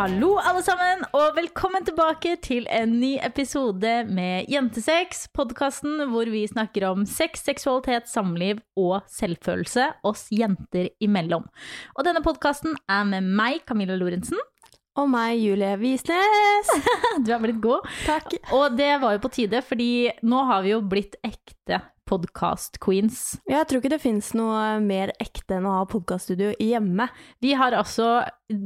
Hallo, alle sammen, og velkommen tilbake til en ny episode med Jentesex, podkasten hvor vi snakker om sex, seksualitet, samliv og selvfølelse oss jenter imellom. Og denne podkasten er med meg, Camilla Lorentzen. Og meg, Julie Visnes. Du er blitt god. Takk. Og det var jo på tide, fordi nå har vi jo blitt ekte podkast-queens. Jeg tror ikke det fins noe mer ekte enn å ha podkaststudio hjemme. Vi har altså,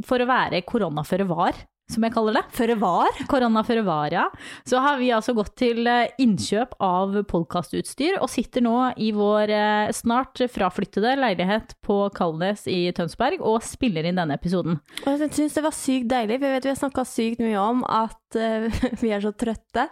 for å være korona føre var, som jeg kaller det, Føre var. korona føre var, ja, så har vi altså gått til eh, innkjøp av podkastutstyr, og sitter nå i vår eh, snart fraflyttede leilighet på Kalnes i Tønsberg og spiller inn denne episoden. Og jeg syns det var sykt deilig, for jeg vet vi har snakka sykt mye om at eh, vi er så trøtte.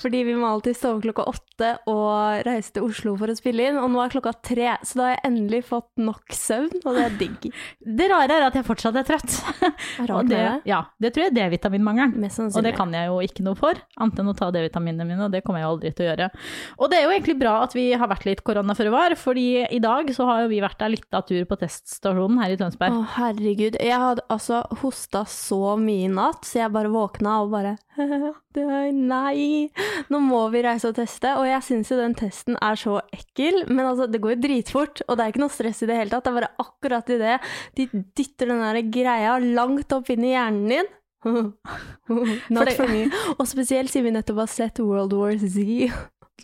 Fordi vi må alltid sove klokka åtte og reise til Oslo for å spille inn, og nå er klokka tre, så da har jeg endelig fått nok søvn, og det er digg. Det rare er at jeg fortsatt er trøtt. Er rart det, ja, det tror jeg er D-vitaminmangelen. Og det kan jeg jo ikke noe for, annet enn å ta D-vitaminene mine, og det kommer jeg aldri til å gjøre. Og det er jo egentlig bra at vi har vært litt korona før var, fordi i dag så har jo vi vært der litt av tur på teststasjonen her i Tønsberg. Å, herregud. Jeg hadde altså hosta så mye i natt, så jeg bare våkna og bare Nei, nå må vi reise og teste. Og jeg syns jo den testen er så ekkel, men altså, det går jo dritfort. Og det er ikke noe stress i det hele tatt. Det er bare akkurat i det de dytter den der greia langt opp inn i hjernen din. Not for me. Og spesielt siden vi nettopp har sett World War Z.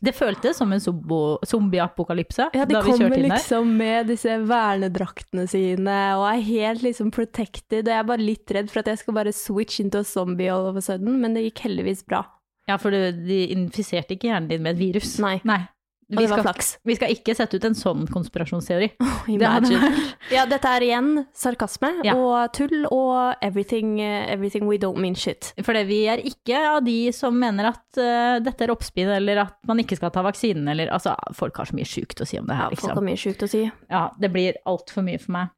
Det føltes som en zombieapokalypse. Ja, de da vi kommer liksom med disse vernedraktene sine og er helt liksom protected. Og jeg er bare litt redd for at jeg skal bare switch into a zombie all of a sudden, men det gikk heldigvis bra. Ja, for du- de infiserte ikke hjernen din med et virus. Nei. Og Vi skal, vi skal ikke sette ut en sånn konspirasjonsteori. Det hadde vært Ja, dette er igjen sarkasme Ja. og tull og everything, eh, everything we don't mean shit. For vi er ikke av de som mener at uh, dette er oppspinn, eller at man ikke skal ta vaksinen, eller altså Folk har så mye sjukt å si om det her, Ja, folk liksom. har mye sjukt å si. Ja, det blir altfor mye for meg.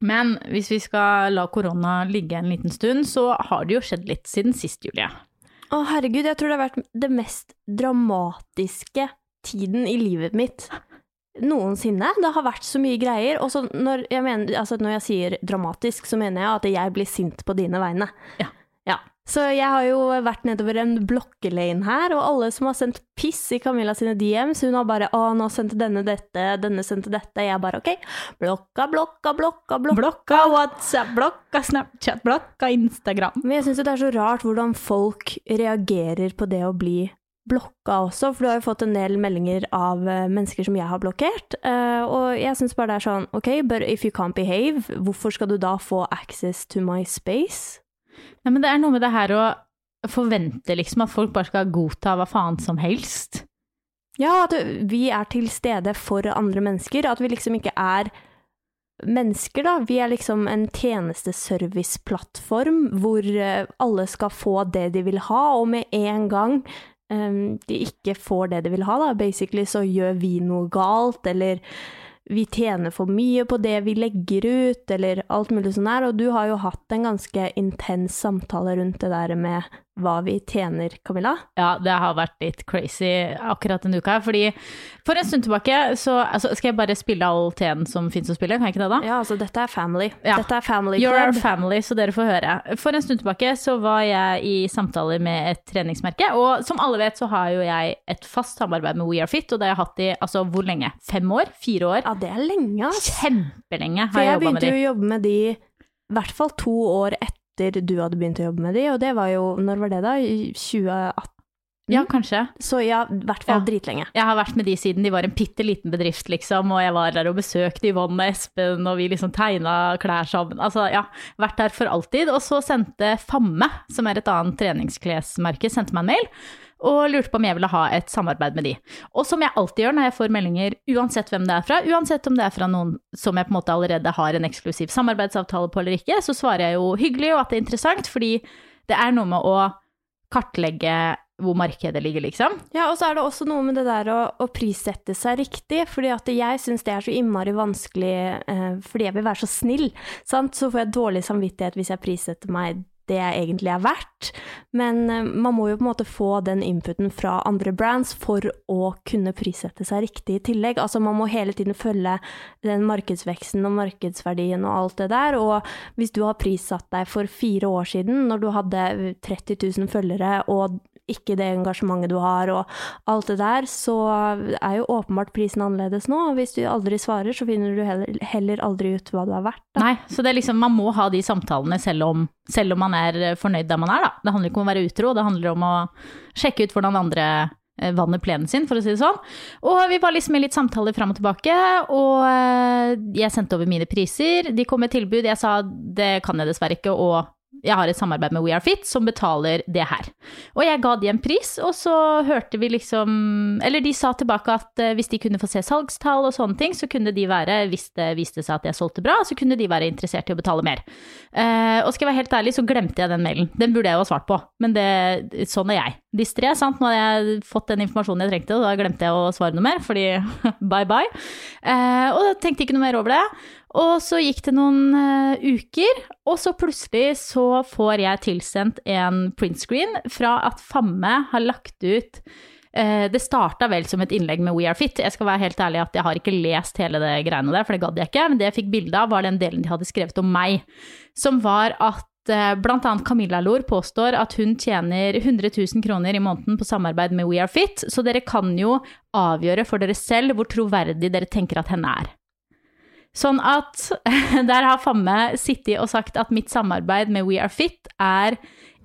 Men hvis vi skal la korona ligge en liten stund, så har det jo skjedd litt siden sist, Julie. Å herregud, jeg tror det har vært det mest dramatiske tiden i livet mitt noensinne. Det har vært så mye greier. Og så når, jeg mener, altså når jeg sier dramatisk, så mener jeg at jeg blir sint på dine vegne. Ja. Ja. Så jeg har jo vært nedover en blokkelane her, og alle som har sendt piss i Camilla sine DMs, hun har bare 'Å, nå sendte denne dette, denne sendte dette'. Jeg bare 'OK, blokka, blokka, blokka, blokka'. Blokka WhatsApp, blokka Snapchat, blokka Instagram. Men jeg syns det er så rart hvordan folk reagerer på det å bli blokka også, for du har jo fått en del meldinger av eh, mennesker som jeg har blokkert, eh, og jeg syns bare det er sånn OK, but if you can't behave, hvorfor skal du da få access to my space? Nei, men det er noe med det her å forvente liksom at folk bare skal godta hva faen som helst. Ja, at vi er til stede for andre mennesker, at vi liksom ikke er mennesker, da. Vi er liksom en tjenesteserviceplattform hvor eh, alle skal få det de vil ha, og med en gang eh, de ikke får det de vil ha, da, basically, så gjør vi noe galt, eller vi tjener for mye på det vi legger ut, eller alt mulig sånn her. Og du har jo hatt en ganske intens samtale rundt det der med hva vi tjener, Camilla. Ja, det har vært litt crazy akkurat denne uka fordi for en stund tilbake så altså, Skal jeg bare spille all teen som fins å spille, kan jeg ikke det da? Ja, altså, dette er family. Ja. Dette er family You're our family, så dere får høre. For en stund tilbake så var jeg i samtaler med et treningsmerke, og som alle vet så har jo jeg et fast samarbeid med We Are Fit, og det har jeg hatt i altså hvor lenge? Fem år? Fire år? Ja, det er lenge, ass. Kjempelenge har jeg jeg jobba med begynte jo å jobbe med de i hvert fall to år etter du hadde begynt å jobbe med de, og det var jo Når var det, da? I 2018? Ja, kanskje. Så ja, i hvert fall Ja. dritlenge. Jeg har vært med de siden de var en bitte liten bedrift, liksom, og jeg var der og besøkte Yvonne og Espen, og vi liksom tegna klær sammen. Altså, ja, vært der for alltid. Og så sendte Famme, som er et annet treningsklesmerke, sendte meg en mail og lurte på om jeg ville ha et samarbeid med de. Og som jeg alltid gjør når jeg får meldinger, uansett hvem det er fra, uansett om det er fra noen som jeg på en måte allerede har en eksklusiv samarbeidsavtale på eller ikke, så svarer jeg jo hyggelig og at det er interessant, fordi det er noe med å kartlegge hvor markedet ligger, liksom. Ja, og så er det også noe med det der å, å prissette seg riktig, fordi at jeg syns det er så innmari vanskelig eh, fordi jeg vil være så snill, sant. Så får jeg dårlig samvittighet hvis jeg prissetter meg det jeg egentlig er verdt. Men eh, man må jo på en måte få den inputen fra andre brands for å kunne prissette seg riktig i tillegg. Altså man må hele tiden følge den markedsveksten og markedsverdien og alt det der. Og hvis du har prissatt deg for fire år siden, når du hadde 30 000 følgere og ikke det engasjementet du har og alt det der, så er jo åpenbart prisen annerledes nå. Og hvis du aldri svarer, så finner du heller, heller aldri ut hva du er verdt. Da. Nei, så det er liksom, man må ha de samtalene selv om, selv om man er fornøyd der man er, da. Det handler ikke om å være utro, det handler om å sjekke ut hvordan andre vannet plenen sin, for å si det sånn. Og vi var liksom i litt samtaler fram og tilbake, og eh, jeg sendte over mine priser. De kom med tilbud, jeg sa det kan jeg dessverre ikke, og jeg har et samarbeid med We Are Fit som betaler det her. Og jeg ga de en pris, og så hørte vi liksom Eller de sa tilbake at uh, hvis de kunne få se salgstall og sånne ting, så kunne de være, hvis det viste seg at jeg solgte bra, så kunne de være interessert i å betale mer. Uh, og skal jeg være helt ærlig, så glemte jeg den mailen. Den burde jeg jo ha svart på, men det, sånn er jeg. Distré, sant. Nå hadde jeg fått den informasjonen jeg trengte, og da glemte jeg å svare noe mer, fordi bye bye. Eh, og da tenkte jeg ikke noe mer over det. Og så gikk det noen uh, uker, og så plutselig så får jeg tilsendt en printscreen fra at Famme har lagt ut uh, Det starta vel som et innlegg med We Are Fit. Jeg skal være helt ærlig at jeg har ikke lest hele det greiene der, for det gadd jeg ikke. Men det jeg fikk bilde av, var den delen de hadde skrevet om meg, som var at eh, annet Camilla Lor påstår at hun tjener 100 000 kroner i måneden på samarbeid med We Are Fit, så dere kan jo avgjøre for dere selv hvor troverdig dere tenker at henne er. Sånn at der har Famme sittet og sagt at mitt samarbeid med We Are Fit er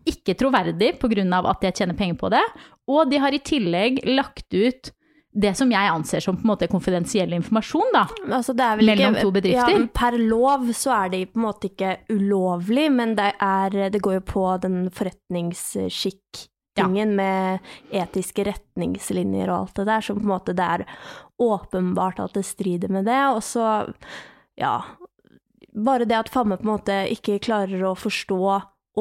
ikke troverdig pga. at jeg tjener penger på det, og de har i tillegg lagt ut det som jeg anser som på en måte konfidensiell informasjon, da. Altså, mellom to bedrifter. Ja, per lov så er det på en måte ikke ulovlig, men det, er, det går jo på den forretningsskikk tingen ja. med etiske retningslinjer og alt det der, som på en måte det er åpenbart at det strider med det. Og så, ja Bare det at Famme på en måte ikke klarer å forstå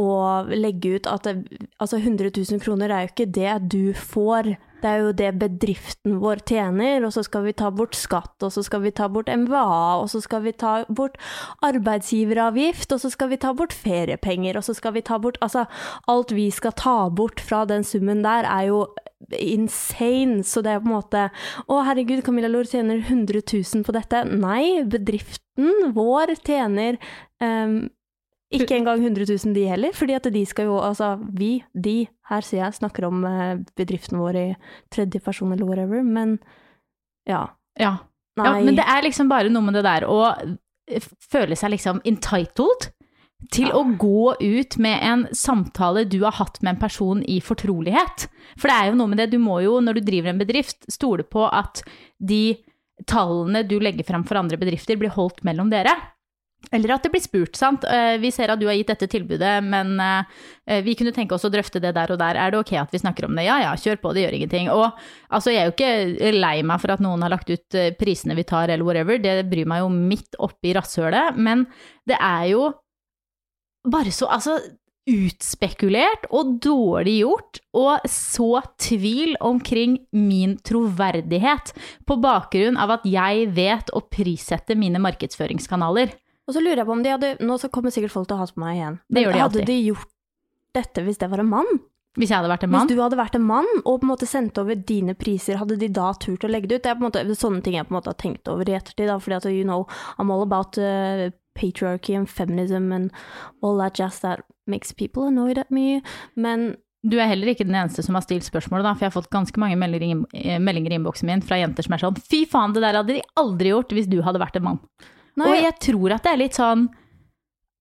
og legge ut at det, altså 100 000 kroner er jo ikke det du får det er jo det bedriften vår tjener, og så skal vi ta bort skatt, og så skal vi ta bort MVA, og så skal vi ta bort arbeidsgiveravgift, og så skal vi ta bort feriepenger, og så skal vi ta bort Altså, alt vi skal ta bort fra den summen der, er jo insane, så det er på en måte Å, herregud, Camilla Lor tjener 100 000 på dette. Nei, bedriften vår tjener um, ikke engang 100 000 de heller, fordi at de skal jo, altså vi, de, her sier jeg, snakker om eh, bedriften vår i tredje person eller whatever, men ja. Ja. ja. Men det er liksom bare noe med det der å føle seg liksom entitled til ja. å gå ut med en samtale du har hatt med en person i fortrolighet. For det er jo noe med det, du må jo, når du driver en bedrift, stole på at de tallene du legger frem for andre bedrifter, blir holdt mellom dere. Eller at det blir spurt, sant. Eh, vi ser at du har gitt dette tilbudet, men eh, vi kunne tenke oss å drøfte det der og der. Er det ok at vi snakker om det? Ja ja, kjør på, det gjør ingenting. Og altså, jeg er jo ikke lei meg for at noen har lagt ut eh, prisene vi tar, eller whatever. Det bryr meg jo midt oppi rasshølet. Men det er jo bare så Altså, utspekulert og dårlig gjort, og så tvil omkring min troverdighet på bakgrunn av at jeg vet å prissette mine markedsføringskanaler. Og så lurer jeg på om de hadde Nå så kommer sikkert folk til å hate på meg igjen. Det gjør de hadde de gjort dette hvis det var en mann? Hvis jeg hadde vært en mann? Hvis du hadde vært en mann og på en måte sendt over dine priser, hadde de da turt å legge det ut? Det er på en måte sånne ting jeg på en måte har tenkt over i ettertid, da, fordi at you know, I'm all about uh, patriarchy and feminism and all that jazz that makes people annoyed at me. Men du er heller ikke den eneste som har stilt spørsmålet, da, for jeg har fått ganske mange meldinger, meldinger i innboksen min fra jenter som er sånn Fy faen, det der hadde de aldri gjort hvis du hadde vært en mann. Nei, og jeg tror at det er litt sånn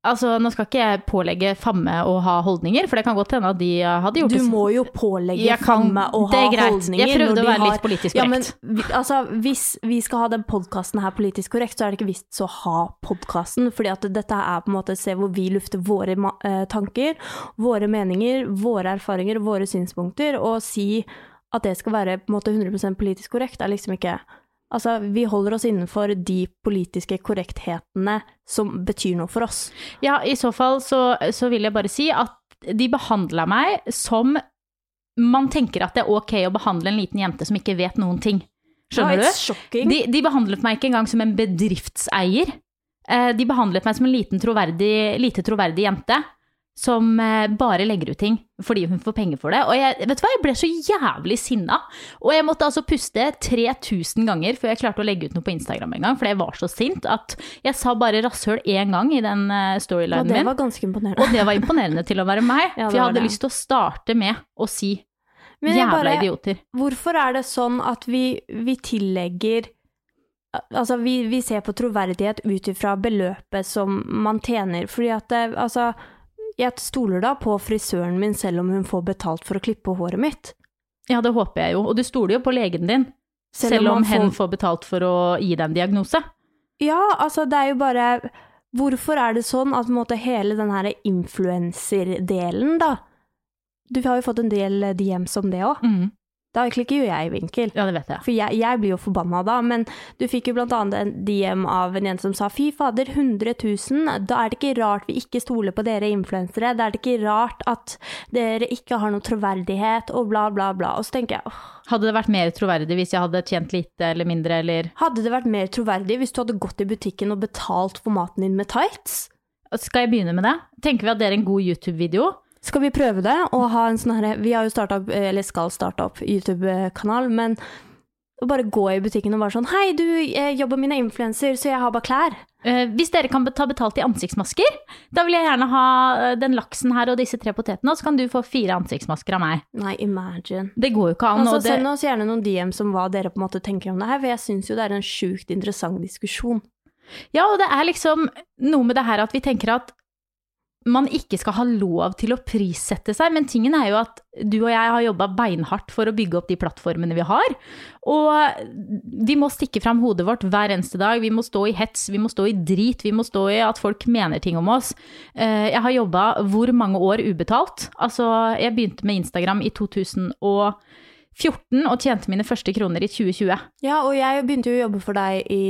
Altså, Nå skal ikke jeg pålegge Famme å ha holdninger, for det kan godt hende at de hadde gjort det Du må jo pålegge Famme å ha holdninger. Jeg prøvde å være har... litt politisk korrekt. Ja, men altså, Hvis vi skal ha den podkasten her politisk korrekt, så er det ikke vits å ha podkasten. fordi at dette er på en måte sted hvor vi lufter våre eh, tanker, våre meninger, våre erfaringer og våre synspunkter. Og si at det skal være på en måte 100% politisk korrekt, er liksom ikke Altså, vi holder oss innenfor de politiske korrekthetene som betyr noe for oss. Ja, i så fall så, så vil jeg bare si at de behandla meg som man tenker at det er ok å behandle en liten jente som ikke vet noen ting. Skjønner Ja, du? De, de behandlet meg ikke engang som en bedriftseier. Eh, De behandlet meg som en liten troverdig, lite troverdig jente som eh, bare legger ut ting fordi hun får penger for det. Og jeg, vet du hva, jeg ble så jævlig sinna. Og jeg måtte altså puste 3000 ganger før jeg klarte å legge ut noe på Instagram en gang, fordi jeg var så sint at jeg sa bare rasshøl én gang i den eh, Ja, Og det var ganske imponerende. Og det var imponerende til å være meg, Ja, for jeg hadde det. lyst til å starte med å si Men jævla bare- idioter. Hvorfor er det sånn at vi, vi tillegger Altså, vi, vi ser på troverdighet ut ifra beløpet som man tjener. Fordi at det, altså Jeg stoler da på frisøren min selv om hun får betalt for å klippe håret mitt. Ja, det håper jeg jo. Og du stoler jo på legen din, Selv selv, om om hen får- får betalt for å gi deg en diagnose. Ja, altså det er jo bare Hvorfor er det sånn at måte, hele den her influenserdelen, da Du har jo fått en del DMs om det òg. Mm. Da klikker jo jeg i vinkel. Ja, det vet jeg. For jeg, jeg blir jo forbanna da, men du fikk jo blant annet en DM av en jente som sa fy fader, 100 000, da er det ikke rart vi ikke stoler på dere influensere, da er det ikke rart at dere ikke har noe troverdighet, og bla, bla, bla. Og så tenker jeg, åh, Hadde det vært mer troverdig hvis jeg hadde tjent lite eller mindre, eller hadde det vært mer troverdig hvis du hadde gått i butikken og betalt for maten din med tights? Skal jeg begynne med det? Tenker vi at det er en god YouTube-video? Skal vi prøve det, og ha en sånn herre Vi har jo starta opp, eller skal starte opp, YouTube-kanal, men å bare gå i butikken og være sånn Hei, du, jeg jobber med mine influenser, så jeg har bare klær. Eh, hvis dere kan ta betalt i ansiktsmasker, da vil jeg gjerne ha eh, den laksen her og disse tre potetene, og så kan du få fire ansiktsmasker av meg. Nei, imagine. Det går jo ikke an. Altså, det, Send oss gjerne noen DM som hva dere på en måte tenker om det her, for jeg syns jo det er en sjukt interessant diskusjon. ja, og det er liksom noe med det her at vi tenker at man ikke skal ha lov til å prissette seg, men tingen er jo at du og jeg har jobba beinhardt for å bygge opp de plattformene vi har, og vi må stikke fram hodet vårt hver eneste dag. Vi må stå i hets, vi må stå i drit, vi må stå i at folk mener ting om oss. Eh, Jeg har jobba hvor mange år ubetalt? Altså, jeg begynte med Instagram i 2014 og tjente mine første kroner i 2020. Ja, og jeg begynte jo å jobbe for deg i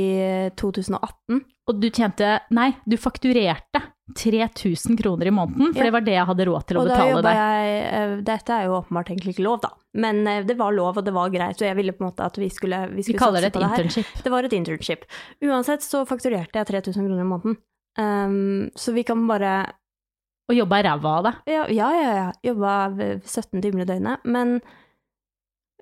2018. Og du tjente Nei, du fakturerte 3000 kroner i måneden, for Ja. det var det jeg hadde råd til å Og betale deg. jeg eh, Dette er jo åpenbart egentlig ikke lov, da. Men eh, det var lov, og det var greit, og jeg ville på en måte at vi skulle, vi Vi skulle kaller satse det et det internship. Det var et internship. Uansett så fakturerte jeg 3000 kroner i måneden. Um, så vi kan bare Og jobba ræva av det. Ja, ja, ja. ja. Jobba 17 timer i døgnet. Men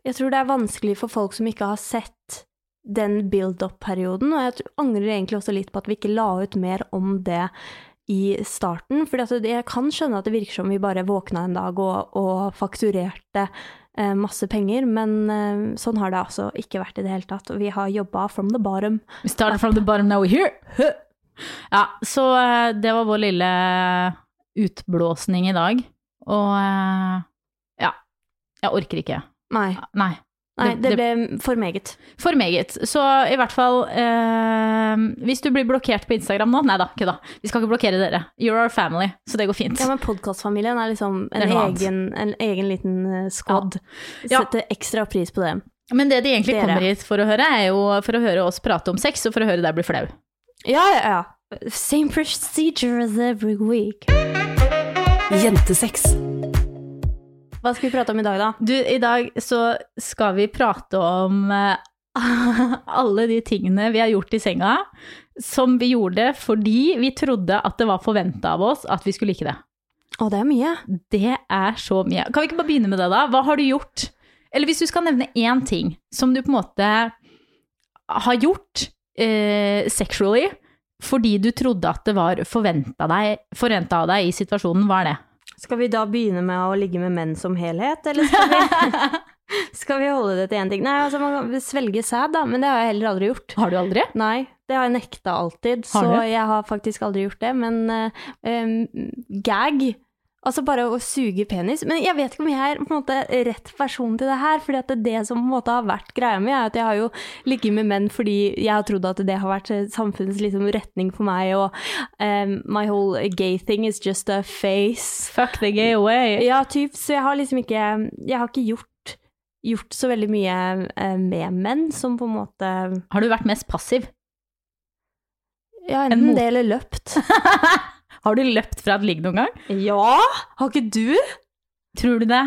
jeg tror det er vanskelig for folk som ikke har sett den build-up-perioden, og jeg angrer egentlig også litt på at vi ikke la ut mer om det i starten. For jeg kan skjønne at det virker som vi bare våkna en dag og, og fakturerte eh, masse penger, men eh, sånn har det altså ikke vært i det hele tatt. Og vi har jobba from the bottom. We started from the bottom, now we're here. Huh. Ja, så eh, det var vår lille utblåsning i dag. Og eh, ja, jeg orker ikke. Nei, Nei. Nei Det- det ble for meget. For meget. Så i hvert fall eh, Hvis du blir blokkert på Instagram nå Nei da, kødda. Vi skal ikke blokkere dere. You're our family, så det går fint. Ja, men podkastfamilien er liksom en, er en, egen, en egen liten eh, squad. Ja. Setter ekstra pris på det. Men det de egentlig Dere. kommer hit for å høre, er jo for å høre oss prate om sex, og for å høre deg bli flau. Ja, ja, ja. Same procedure as every week. Jentesex. Hva skal vi prate om i dag, da? Du, i dag så skal vi prate om eh, alle de tingene vi har gjort i senga, som vi gjorde fordi vi trodde at det var forventa av oss at vi skulle like det. Å, det er mye. Det er så mye. Kan vi ikke bare begynne med det, da? Hva har du gjort? Eller hvis du skal nevne én ting som du på en måte har gjort eh, sexually fordi du trodde at det var forventa av deg i situasjonen, hva er det? Skal vi da begynne med å ligge med menn som helhet, eller skal vi, skal vi holde det til én ting? Nei, altså man kan svelge sæd, da, men det har jeg heller aldri gjort. Har du aldri? Nei, det har jeg nekta alltid, Har så jeg har faktisk aldri gjort det. Men uh, um, gag, altså bare å suge penis Men jeg vet ikke om jeg er på en måte rett person til det her, fordi at det, det som på en måte har vært greia mi, er at jeg har jo ligget med menn fordi jeg har trodd at det har vært eh, samfunnets liksom, retning for meg, og um, my whole gay thing is just a face. Fuck the gay away. Ja, typ, så jeg har liksom ikke Jeg har ikke gjort, gjort så veldig mye eh, med menn som på en måte Har du vært mest passiv? Ja, enten det eller løpt. Har du løpt fra et ligg noen gang? Ja! Har ikke du? Tror du det?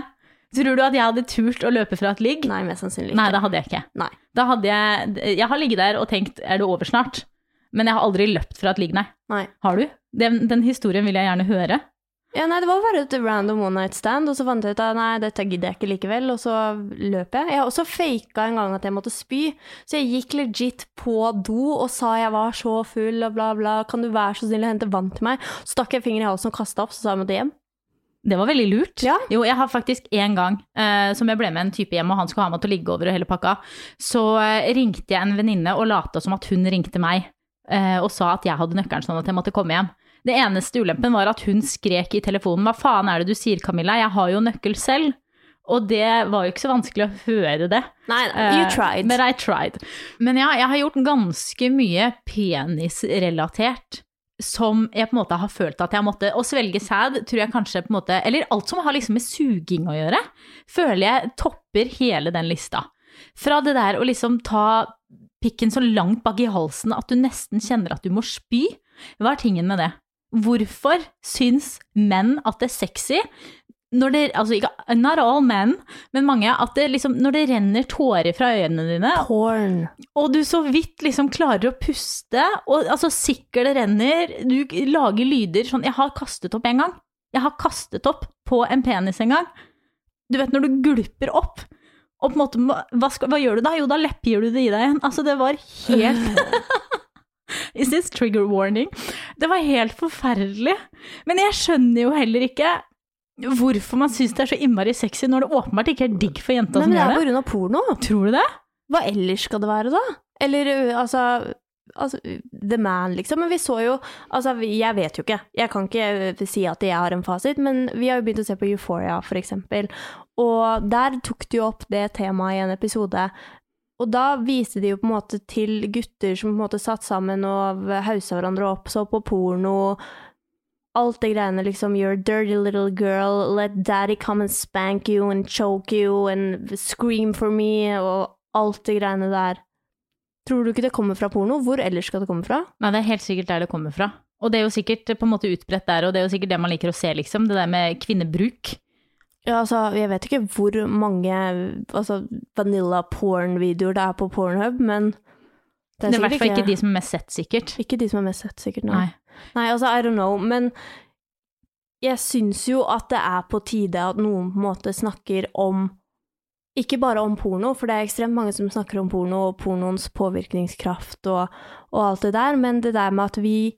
Tror du at jeg hadde turt å løpe fra et ligg? Nei, mest sannsynlig ikke. Nei, det hadde jeg ikke. Nei. Da hadde jeg Jeg har ligget der og tenkt er det over snart? Men jeg har aldri løpt fra et ligg, nei. Nei. Har du? Den, den historien vil jeg gjerne høre. Ja, nei, det var bare et random one night stand, og så fant jeg ut at nei, dette gidder jeg ikke likevel, og så løp jeg. Jeg har også faka en gang at jeg måtte spy, så jeg gikk legit på do og sa jeg var så full og bla, bla, kan du være så snill å hente vann til meg? Så stakk jeg fingeren i halsen og kasta opp, så sa jeg måtte hjem. Det var veldig lurt. Ja. Jo, jeg har faktisk en gang uh, som jeg ble med en type hjem, og han skulle ha meg til å ligge over og hele pakka, så uh, ringte jeg en venninne og lata som at hun ringte meg, uh, og sa at jeg hadde nøkkelen sånn at jeg måtte komme hjem. Det eneste ulempen var at hun skrek i telefonen 'hva faen er det du sier, Camilla, jeg har jo nøkkel selv'. Og det var jo ikke så vanskelig å høre det. Nei, you Eh, tried. Men I tried. Men ja, jeg har gjort ganske mye penisrelatert som jeg på en måte har følt at jeg måtte Å svelge sæd tror jeg kanskje på en måte Eller alt som har liksom med suging å gjøre, føler jeg topper hele den lista. Fra det der å liksom ta pikken så langt bak i halsen at du nesten kjenner at du må spy. Hva er tingen med det? Hvorfor syns menn at det er sexy når det, altså ikke, not all men, men mange, at det liksom, når det renner tårer fra øynene dine, Porn. og du så vidt liksom klarer å puste, og altså sikkelet renner, du lager lyder sånn Jeg har kastet opp en gang. Jeg har kastet opp på en penis en gang. Du vet når du gulper opp, og på en måte Hva, skal, hva gjør du da? Jo, da leppgir du det i deg igjen. Altså, det var helt Is this trigger warning? Det var helt forferdelig. Men jeg skjønner jo heller ikke hvorfor man syns det er så innmari sexy når det åpenbart ikke er digg for jenta Nei, som men det er på det. grunn av porno. Tror du det? Hva ellers skal det være, da? Eller altså Altså, The Man, liksom. Men vi så jo Altså, jeg vet jo ikke. Jeg kan ikke si at jeg har en fasit, men vi har jo begynt å se på Euphoria, for eksempel. Og der tok jo opp det temaet i en episode. Og da viste de jo på en måte til gutter som på en måte satt sammen og hausa hverandre opp, så på porno. Alt det greiene liksom You're a dirty little girl, let daddy come and spank you and choke you and scream for me, og alt det greiene der. Tror du ikke det kommer fra porno? Hvor ellers skal det komme fra? Nei, det er helt sikkert der det kommer fra. Og det er jo sikkert på en måte utbredt der, og det er jo sikkert det man liker å se, liksom. Det der med kvinnebruk. Ja, altså, jeg vet ikke hvor mange altså, vanilla porn-videoer det er på Pornhub, men Det er i hvert fall ikke de som er mest sett, sikkert. Ikke de som er mest sett, sikkert. Nei. Nei. Altså, I don't know, men jeg syns jo at det er på tide at noen på en måte snakker om ikke bare om porno, for det er ekstremt mange som snakker om porno og pornoens påvirkningskraft og, og alt det der, men det der med at vi,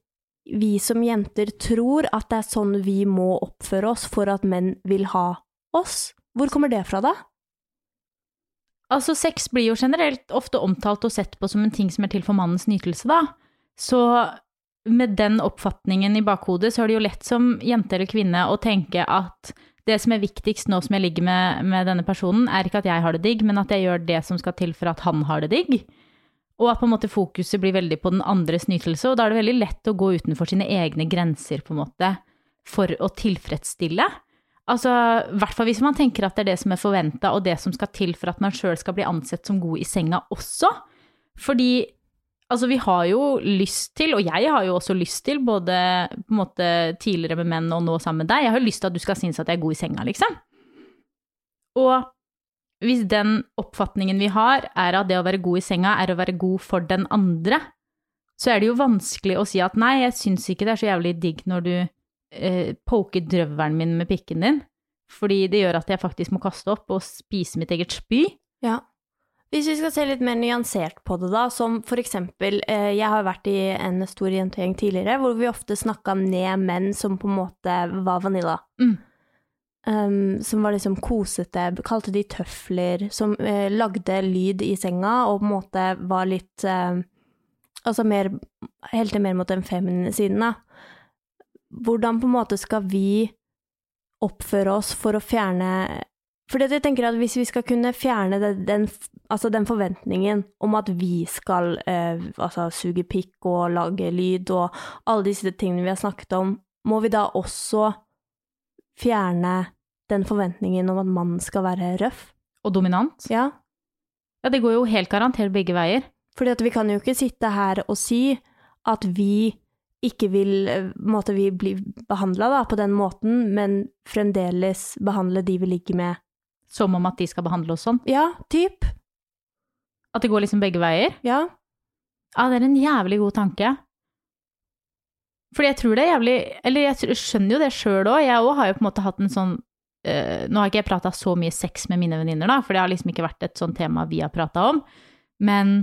vi som jenter tror at det er sånn vi må oppføre oss for at menn vil ha oss. Hvor kommer det fra, da? Altså, sex blir jo generelt ofte omtalt og sett på som en ting som er til for mannens nytelse, da. Så med den oppfatningen i bakhodet, så er det jo lett som jente eller kvinne å tenke at det som er viktigst nå som jeg ligger med, med denne personen, er ikke at jeg har det digg, men at jeg gjør det som skal til for at han har det digg. Og at på en måte fokuset blir veldig på den andres nytelse, og da er det veldig lett å gå utenfor sine egne grenser, på en måte, for å tilfredsstille. Altså, i hvert fall hvis man tenker at det er det som er forventa, og det som skal til for at man sjøl skal bli ansett som god i senga også. Fordi altså, vi har jo lyst til, og jeg har jo også lyst til, både på en måte tidligere med menn og nå sammen med deg, jeg har lyst til at du skal synes at jeg er god i senga, liksom. Og hvis den oppfatningen vi har, er at det å være god i senga er å være god for den andre, så er det jo vanskelig å si at nei, jeg syns ikke det er så jævlig digg når du eh, poker drøvelen min med pikken din, fordi det gjør at jeg faktisk må kaste opp og spise mitt eget spy. Ja. Hvis vi skal se litt mer nyansert på det, da, som for eksempel eh, Jeg har vært i en stor jentegjeng tidligere hvor vi ofte snakka ned menn som på en måte var vanilla. Mm. Um, som var liksom kosete, kalte de tøfler, som eh, lagde lyd i senga og på en måte var litt eh, Altså mer Helte mer mot den feminine siden, da. Hvordan på en måte skal vi oppføre oss for å fjerne For jeg tenker at hvis vi skal kunne fjerne den, altså den forventningen om at vi skal eh, altså suge pikk og lage lyd og alle disse tingene vi har snakket om, må vi da også fjerne den forventningen om at mannen skal være røff? Og dominant. Ja, Ja, det går jo helt garantert begge veier. fordi at vi kan jo ikke sitte her og si at vi ikke vil eh, måte vi bli behandla på den måten, men fremdeles behandle de vi ligger med Som om at de skal behandle oss sånn. Ja, typ. At det går liksom begge veier. Ja. Ja, det er en jævlig god tanke. Fordi jeg tror det er jævlig Eller jeg skjønner jo det sjøl òg. Jeg òg har jo på en måte hatt en sånn øh, Nå har ikke jeg prata så mye sex med mine venninner, da, for det har liksom ikke vært et sånt tema vi har prata om. Men